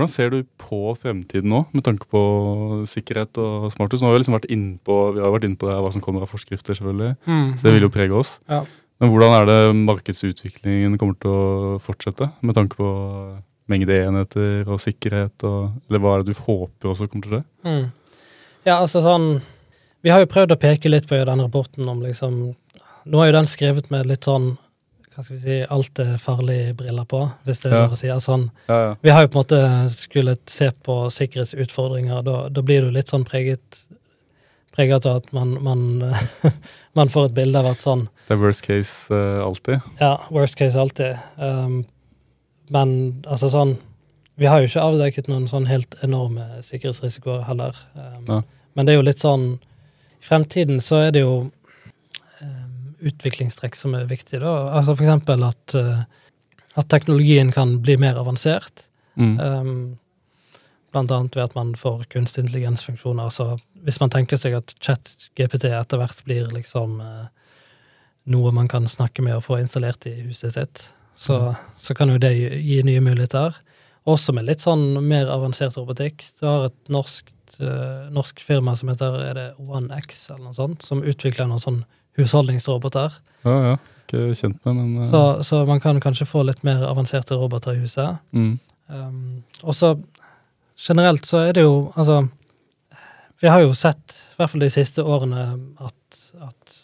Hvordan ser du på fremtiden nå, med tanke på sikkerhet og smarthus? Nå har Vi liksom vært inne på, vi har vært inne på det, hva som kommer av forskrifter, selvfølgelig. Mm. Så det vil jo prege oss. Ja. Men hvordan er det markedsutviklingen kommer til å fortsette, med tanke på mengde enheter og sikkerhet? Og, eller hva er det du håper også kommer til å skje? Mm. Ja, altså sånn Vi har jo prøvd å peke litt på den rapporten om liksom Nå er jo den skrevet med litt sånn hva skal vi si, alt er farlig-briller på, hvis det er Ja. lov å si. Altså, Ja, ja. vi har jo på en måte skullet se på sikkerhetsutfordringer, da, da blir jo litt sånn preget preget av at man, man, man får et bilde av at sånn Det er worst case uh, alltid. Ja, worst case alltid. Um, men altså sånn Vi har jo ikke avdekket noen sånn helt enorme sikkerhetsrisikoer heller. Um. Men det er jo litt sånn I fremtiden så er det jo utviklingstrekk som er viktig. da. Altså eksempel at, uh, at teknologien kan bli mer avansert. Mm. Um, blant annet ved at man får kunstig intelligensfunksjoner. Altså, hvis man tenker seg at chat-GPT etter hvert blir liksom eh, noe man kan snakke med og få installert i huset sitt, så, så kan jo det gi, gi nye muligheter. Også med litt sånn mer avansert robotikk. Du har et norsk, eh, norsk firma som heter er det OneX, eller noe sånt, som utvikler noen sånn husholdningsroboter. Ja, ja. Ikke kjent med, men uh... Så, så man kan kanskje få litt mer avanserte roboter i huset. mm. Um, og så generelt så er det jo Altså, vi har jo sett, i hvert fall de siste årene, at, at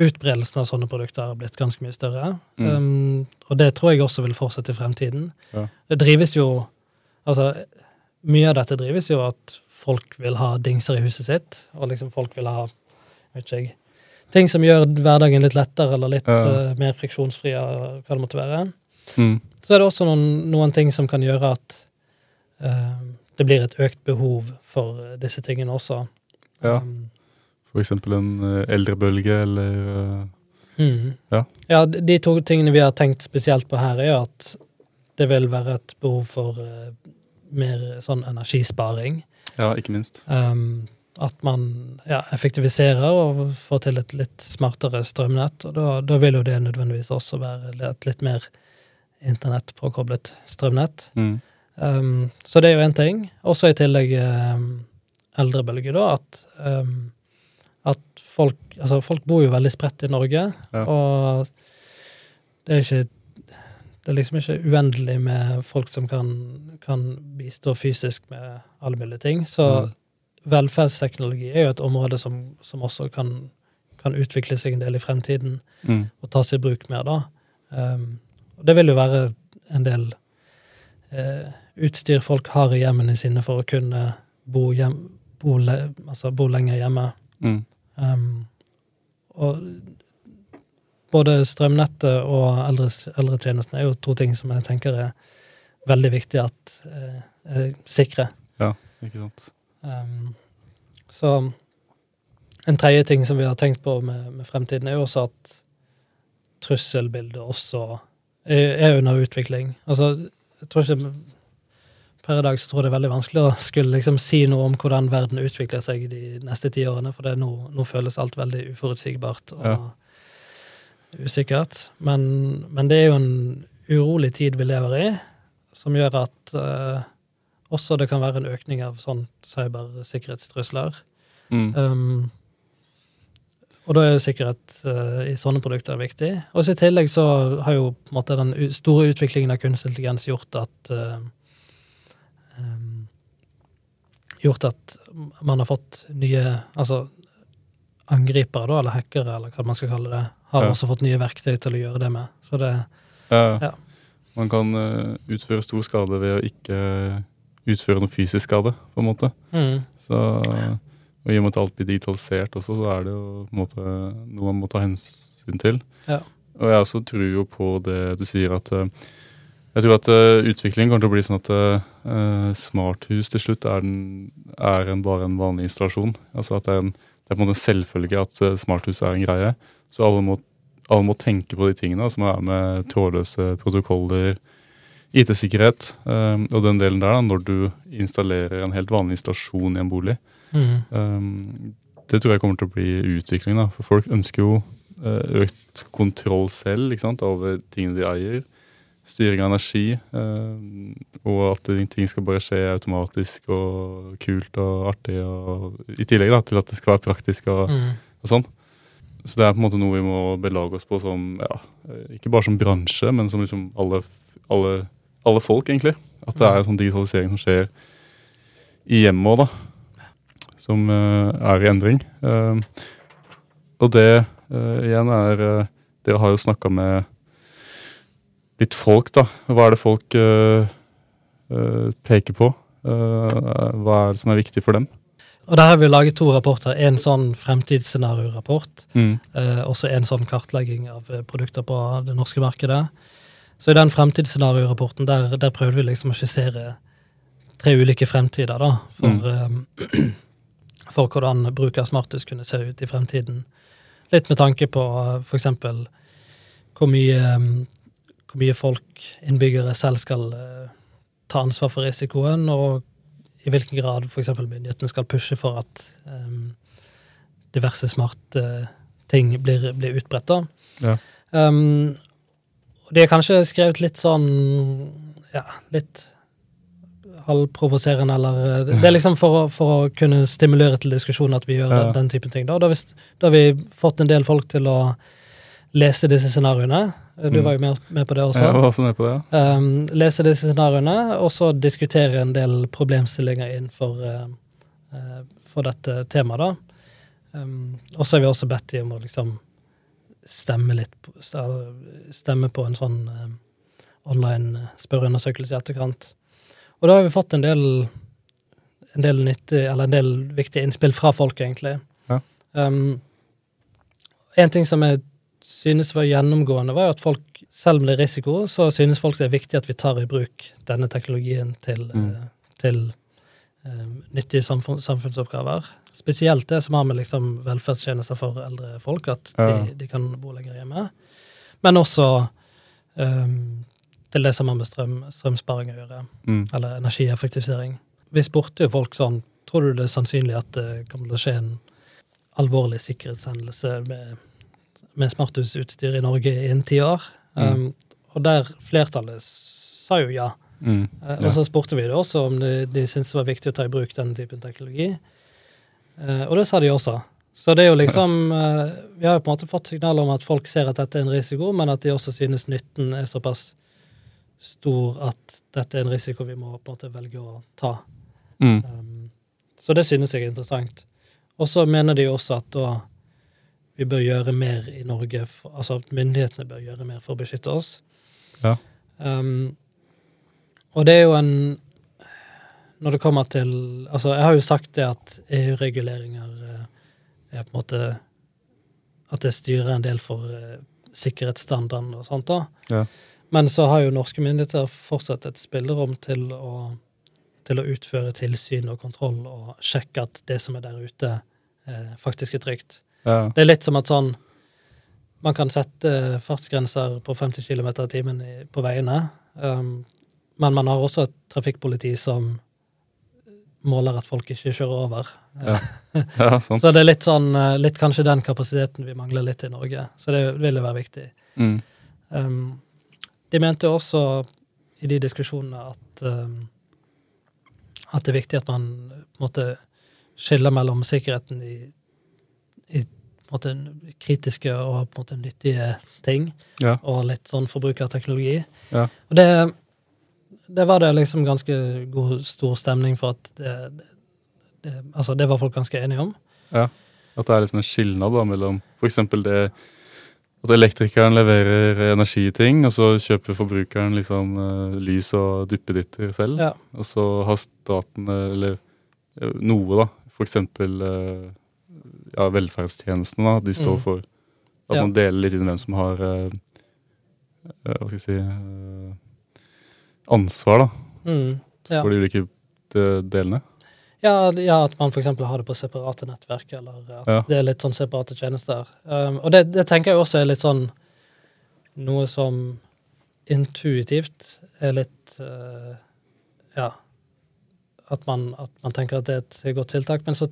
utbredelsen av sånne produkter har blitt ganske mye større. Mm. Um, og det tror jeg også vil fortsette i fremtiden. Ja. Det drives jo Altså, mye av dette drives jo at folk vil ha dingser i huset sitt, og liksom folk vil ha vet ikke jeg, ting som gjør hverdagen litt lettere eller litt Ja. uh, mer friksjonsfri, eller hva det måtte være. Mm. Så er det også noen, noen ting som kan gjøre at uh, det blir et økt behov for eh, disse tingene også. Ja. Um, For eksempel en eh, eldrebølge, eller mm. Ja. ja, de to tingene vi har tenkt spesielt på her, er jo at det vil være et behov for mer sånn energisparing. Ja, ikke minst. Um, at man ja, effektiviserer og får til et litt smartere strømnett. Og da, da vil jo det nødvendigvis også være et litt mer internettpåkoblet strømnett. Mm. Um, så det er jo én ting. Også i tillegg um, eldrebølge, da, at, um, at folk Altså, folk bor jo veldig spredt i Norge, Ja. og det er ikke det er liksom ikke uendelig med folk som kan, kan bistå fysisk med alle mulige ting. Så Mm. Velferdsteknologi er jo et område som, som også kan, kan utvikle seg en del i fremtiden Mm. og tas i bruk mer, da. Um, og det vil jo være en del uh, utstyr folk har i hjemmene sine for å kunne bo, hjem, bo, le, altså bo lenger hjemme. Mm. Um, og både strømnettet og eldretjenesten er jo to ting som jeg tenker er veldig viktig at uh, er sikre. Ikke sant. Um, så en tredje ting som vi har tenkt på med, med fremtiden, er jo også at trusselbildet også er, er under utvikling. Altså, jeg tror ikke Per i dag så tror jeg det er veldig vanskelig å skulle liksom si noe om hvordan verden utvikler seg de neste ti årene, for det nå, nå føles alt veldig uforutsigbart og Ja. usikkert. Men, men det er jo en urolig tid vi lever i, som gjør at eh, også det kan være en økning av sånn cybersikkerhetstrusler. Mm. Um, og da er jo sikkerhet uh, i sånne produkter viktig. Og i tillegg så har jo på en måte den store utviklingen av kunstig intelligens gjort at uh, um, Gjort at man har fått nye Altså angripere, da, eller hackere, eller hva man skal kalle det, har Ja. også fått nye verktøy til å gjøre det med. Så det Ja. Ja. Man kan uh, utføre stor skade ved å ikke utføre noe fysisk skade, på en måte. mm, Så, og i og med at alt blir digitalisert også, så er det jo måte noe man må ta hensyn til. Ja. Og jeg også tror jo på det du sier at eh, Jeg tror at uh, utviklingen kommer til å bli sånn at uh, smarthus til slutt er, den, er en, bare en vanlig installasjon. Altså at det er, en, det er på en måte selvfølgelig selvfølge at uh, smarthus er en greie. Så alle må, alle må tenke på de tingene som er med trådløse protokoller, IT-sikkerhet um, og den delen der da, når du installerer en helt vanlig installasjon i en bolig. mm, Um, det tror jeg kommer til å bli utvikling, da. For folk ønsker jo uh, økt kontroll selv sant, over tingene de eier. styring av energi, uh, og at ting skal bare skje automatisk og kult og artig, og, i tillegg da, til at det skal være praktisk og, Mm. og sånn. Så det er på en måte noe vi må belage oss på som, ja, ikke bare som bransje, men som liksom alle, alle, alle folk, egentlig. At det er en sånn digitalisering som skjer i hjemmet òg, da. Som uh, er i endring. Uh, og det uh, igjen er Dere har jo snakka med litt folk, da. Hva er det folk peker på? Hva er det som er viktig for dem? Og der har vi laget to rapporter. En sånn fremtidsscenariorapport, Mm. eh, også en sånn kartlegging av produkter på det norske markedet. Så i den fremtidsscenariorapporten der, der prøvde vi liksom å skissere tre ulike fremtider, da, for, eh, for hvordan bruk av smarthus kunne se ut i fremtiden. Litt med tanke på f.eks. for eksempel hvor mye, eh, hvor mye folk, innbyggere, selv skal eh, ta ansvar for risikoen, og i hvilken grad f.eks. myndighetene skal pushe for at um, diverse smarte ting blir, blir utbredt. Ja. Um, de har kanskje skrevet litt sånn ja, litt halvprovoserende, eller eh, Det er liksom for, å- for å kunne stimulere til diskusjon at vi gjør Ja. den, den typen ting. Da, da, har vi, da har vi fått en del folk til å lese disse scenarioene. Du Mm. var jo med, med på det også. Jeg var også med på det. ja. Um, lese disse scenarioene, og så diskutere en del problemstillinger innenfor uh, uh, for dette temaet. da. Um, og så har vi også bedt dem om å liksom stemme litt på, på en sånn um, online spørreundersøkelse i etterkant. Og da har vi fått en del en del nyttig, eller en del viktige innspill fra folk, egentlig. Ja. Um, en ting som jeg synes var gjennomgående, var at folk, selv om det er risiko, så synes folk det er viktig at vi tar i bruk denne teknologien til, Mm. eh, til eh, nyttige samfunn, samfunnsoppgaver. Spesielt det som har med liksom, velferdstjenester for eldre folk, at Ja. de, de kan bo lenger hjemme. Men også um, til det som har med strøm, strømsparing å gjøre, Mm. eller energieffektivisering. Vi spurte jo folk sånn Tror du det er sannsynlig at det kommer til å skje en alvorlig sikkerhetshendelse med, med smarthusutstyr i Norge innen ti år? Mm. Um, og der flertallet sa jo ja. Mm. Eh, Ja. Og så spurte vi det også om de, de syntes det var viktig å ta i bruk den typen teknologi. Eh, og det sa de også. Så det er jo liksom eh, Vi har jo på en måte fått signaler om at folk ser at dette er en risiko, men at de også synes nytten er såpass stor at dette er en risiko vi må på en måte velge å ta. Mm. Um, så det synes jeg er interessant. Og så mener de også at da vi bør gjøre mer i Norge, for, altså at myndighetene bør gjøre mer for å beskytte oss. Ja. Um, og det er jo en Når det kommer til Altså, jeg har jo sagt det at EU-reguleringer eh, er på en måte At det styrer en del for eh, sikkerhetsstandarden og sånt, da. Ja. Men så har jo norske myndigheter fortsatt et spillerom til å til å utføre tilsyn og kontroll og sjekke at det som er der ute, eh, faktisk er trygt. Ja. Det er litt som at sånn Man kan sette fartsgrenser på 50 km i timen på veiene, um, men man har også et trafikkpoliti som måler at folk ikke kjører over. Ja. ja. Så det er litt sånn eh, litt kanskje den kapasiteten vi mangler litt i Norge. Så det vil jo være viktig. Mm. Um, de mente jo også i de diskusjonene at um, at det er viktig at man på en måte skiller mellom sikkerheten i, i måte, kritiske og på en måte nyttige ting, Ja. og litt sånn forbrukerteknologi. Ja. Og det, det var det liksom ganske god, stor stemning for at det, det, altså det var folk ganske enige om. Ja. At det er liksom en skilnad da, mellom f.eks. det at elektrikeren leverer energiting, og så kjøper forbrukeren liksom eh, lys og duppeditter selv. Ja. Og så har staten, eh, eller eh, noe, da, f.eks. Uh, ja, velferdstjenestene, da, de står Mm. for at Ja. man deler litt inn hvem som har eh, eh, Hva skal jeg si eh, ansvar da, Mm, ja. for de ulike delene. Ja, ja, at man f.eks. har det på separate nettverk, eller at Ja. det er litt sånn separate tjenester. Um, og det, det tenker jeg også er litt sånn noe som intuitivt er litt uh, Ja. At man, at man tenker at det er et godt tiltak, men så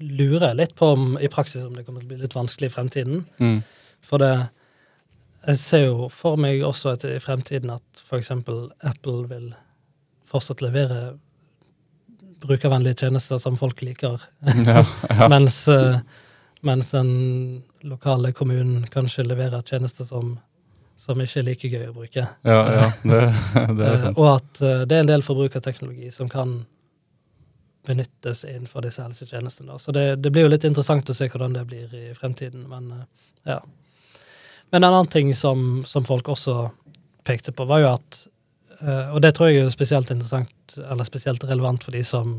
lurer jeg litt på om i praksis om det kommer til å bli litt vanskelig i fremtiden. Mm. For det Jeg ser jo for meg også at i fremtiden at f.eks. Apple vil fortsatt levere brukervennlige tjenester som folk liker, Ja, ja. mens, eh, mens den lokale kommunen kanskje leverer tjenester som, som ikke er like gøy å bruke. ja, ja det, det er Eh, sant. og at eh, det er en del forbrukerteknologi som kan benyttes innenfor disse helsetjenestene. Så det, det blir jo litt interessant å se hvordan det blir i fremtiden, men eh, ja. Men en annen ting som, som folk også pekte på, var jo at Uh, Og det tror jeg er spesielt interessant, eller spesielt relevant for de som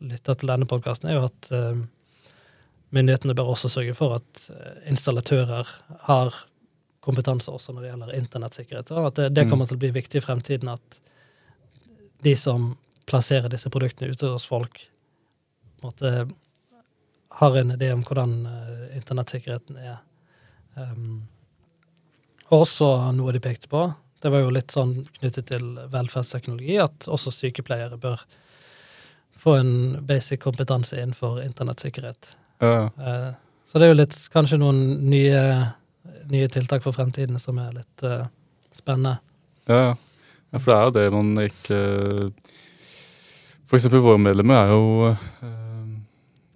lytter til denne podkasten, er jo at uh, myndighetene bør også sørge for at eh, installatører har kompetanse også når det gjelder internettsikkerhet. og At det, det kommer til å bli viktig i fremtiden at de som plasserer disse produktene ute hos folk, på en måte har en idé om hvordan uh, internettsikkerheten er. Um, også noe de pekte på, det var jo litt sånn knyttet til velferdsteknologi, at også sykepleiere bør få en basic kompetanse innenfor internettsikkerhet. Ja. Eh, Så det er jo litt kanskje noen nye, nye tiltak for fremtiden som er litt uh, spennende. Ja, ja. for det er jo det man ikke For eksempel våre medlemmer er jo uh,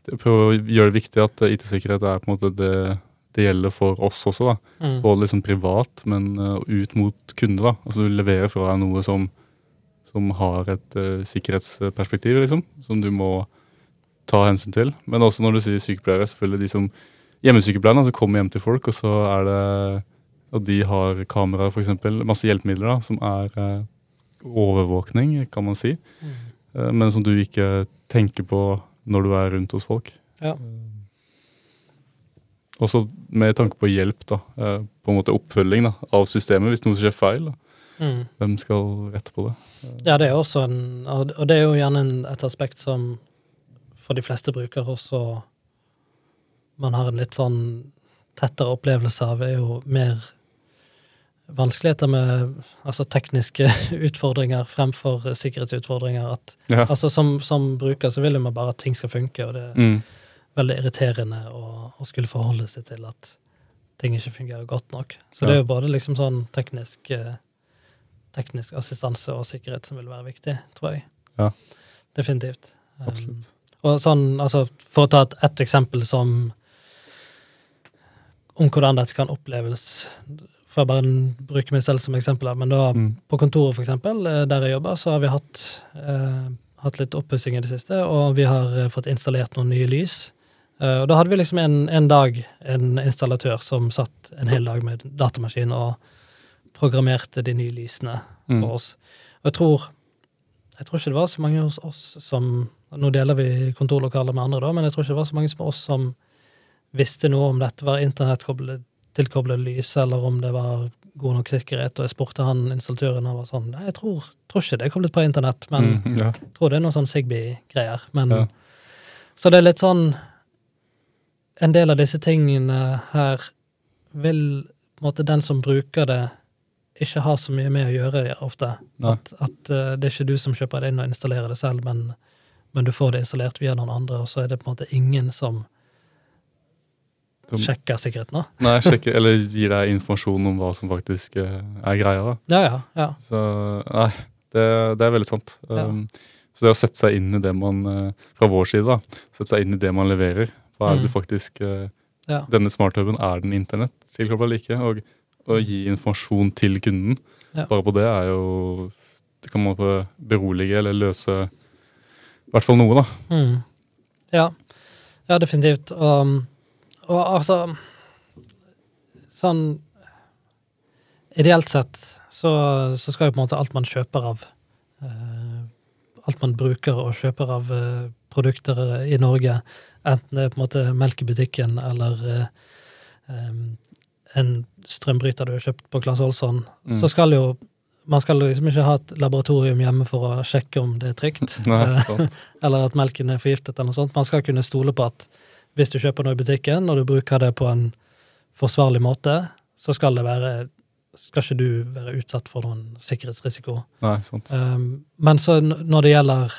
de prøver å gjøre det viktig at eh, IT-sikkerhet er på en måte det det gjelder for oss også, da. Mm. Både liksom privat, men uh, ut mot kunder, da. Altså du leverer fra deg noe som, som har et uh, sikkerhetsperspektiv, liksom. Som du må ta hensyn til. Men også når du sier sykepleiere, selvfølgelig de som Hjemmesykepleierne som kommer hjem til folk, og så er det Og de har kameraer, f.eks. Masse hjelpemidler da, som er uh, overvåkning, kan man si. Mm. Men som du ikke tenker på når du er rundt hos folk. Ja. Også med tanke på hjelp, da. eh, På en måte oppfølging da, av systemet hvis noe skjer feil. Mm. Hvem skal rette på det? Ja, det er også en Og det er jo gjerne et aspekt som for de fleste brukere også man har en litt sånn tettere opplevelse av, er jo mer vanskeligheter med altså tekniske utfordringer fremfor sikkerhetsutfordringer. At, Ja. altså som, som bruker så vil man bare at ting skal funke, og det Mm. Veldig irriterende å, å skulle forholde seg til at ting ikke fungerer godt nok. Så Ja. det er jo både liksom sånn teknisk, eh, teknisk assistanse og sikkerhet som vil være viktig, tror jeg. Ja. Definitivt. Um, Absolutt. og sånn, altså, for å ta et, et eksempel som om hvordan dette kan oppleves, får jeg bare bruke meg selv som eksempel, men da Mm. på kontoret, for eksempel, eh, der jeg jobber, så har vi hatt, eh, hatt litt oppussing i det siste, og vi har eh, fått installert noen nye lys. Eh, og da hadde vi liksom en, en dag en installatør som satt en hel dag med datamaskin og programmerte de nye lysene Mm. for oss. Og jeg tror, jeg tror ikke det var så mange hos oss som Nå deler vi kontorlokaler med andre, da, men jeg tror ikke det var så mange som oss som visste noe om dette var internett-tilkoblet lys, eller om det var god nok sikkerhet. Og jeg spurte han installatøren, han var sånn Nei, jeg tror, tror ikke det er koblet på internett, men Mm, ja. tror det er noe sånn Zigbee-greier. Men Ja. Så det er litt sånn En del av disse tingene her vil måte den som bruker det, ikke ha så mye med å gjøre ofte. At, at eh, det er ikke du som kjøper det inn og installerer det selv, men, men du får det installert via noen andre, og så er det på en måte ingen som Som- sjekker sikkerheten. da. Nei, sjekker, eller gir deg informasjon om hva som faktisk eh, er greia. da. Ja, ja. ja. Så nei, det, det er veldig sant. Ja. Um, så det å sette seg inn i det man eh, Fra vår side, da. Sette seg inn i det man leverer. Hva er det Mm. du faktisk eh, Ja. Denne smarthuben, er den internett tilkobla like? Og å gi informasjon til kunden, Ja. bare på det er jo Det kan man på berolige eller løse i hvert fall noe, da. Mm. Ja. ja, definitivt. Og, og altså Sånn Ideelt sett så, så skal jo på en måte alt man kjøper av uh, Alt man bruker og kjøper av uh, produkter i Norge, enten det er på en måte melkebutikken eller eh, en strømbryter du har kjøpt på Claes Olsson, Mm. så skal jo man skal liksom ikke ha et laboratorium hjemme for å sjekke om det er trygt. Nei, Eh, eller at melken er forgiftet, eller noe sånt. Man skal kunne stole på at hvis du kjøper noe i butikken, og du bruker det på en forsvarlig måte, så skal det være skal ikke du være utsatt for noen sikkerhetsrisiko. Nei, sant. Um, men så når det gjelder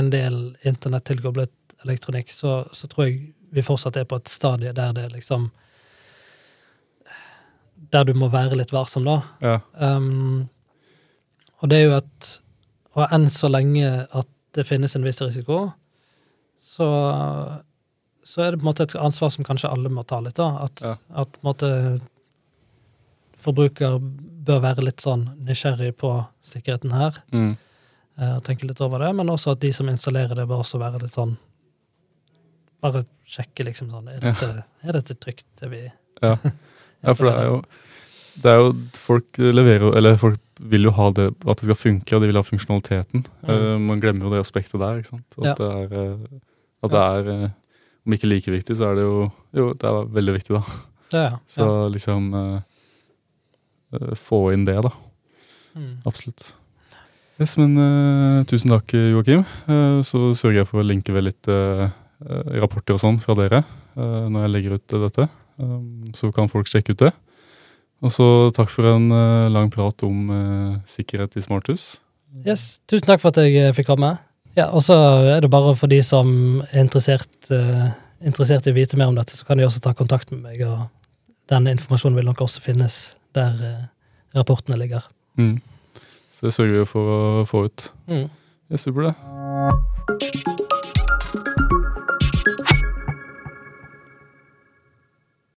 en del internettilkoblet elektronikk, så, så tror jeg vi fortsatt er på et stadie der det liksom Der du må være litt varsom, da. Ja. Um, Og det er jo at Og enn så lenge at det finnes en viss risiko, så, så er det på en måte et ansvar som kanskje alle må ta litt, da. At, Ja. at på en måte forbruker bør være litt sånn nysgjerrig på sikkerheten her, Mm. eh, og tenke litt over det, men også at de som installerer det, bør også være litt sånn Bare sjekke, liksom sånn Er dette, er dette trygt, det vi Ja. Ja, for det er jo det er jo, Folk leverer Eller folk vil jo ha det at det skal funke, og de vil ha funksjonaliteten. Mm. Uh, man glemmer jo det aspektet der. ikke sant? At Ja. det er, eh, at det er uh, Om ikke like viktig, så er det jo Jo, det er veldig viktig, da. Ja, ja. Så liksom eh, Få inn det, da. Mm. Absolutt. Yes, men tusen takk, Joakim. Så sørger jeg for å linke ved litt rapporter og sånn fra dere eh, når jeg legger ut eh, dette. Um, så kan folk sjekke ut det. Og så takk for en eh, lang prat om eh, sikkerhet i smarthus. Yes, tusen takk for at jeg eh, fikk komme. Ja, og så er det bare for de som er interessert, eh, interessert i å vite mer om dette, så kan de også ta kontakt med meg, og den informasjonen vil nok også finnes der eh, rapportene ligger. Mm. Så det sørger vi for å få ut. Mm. Det er supert, det.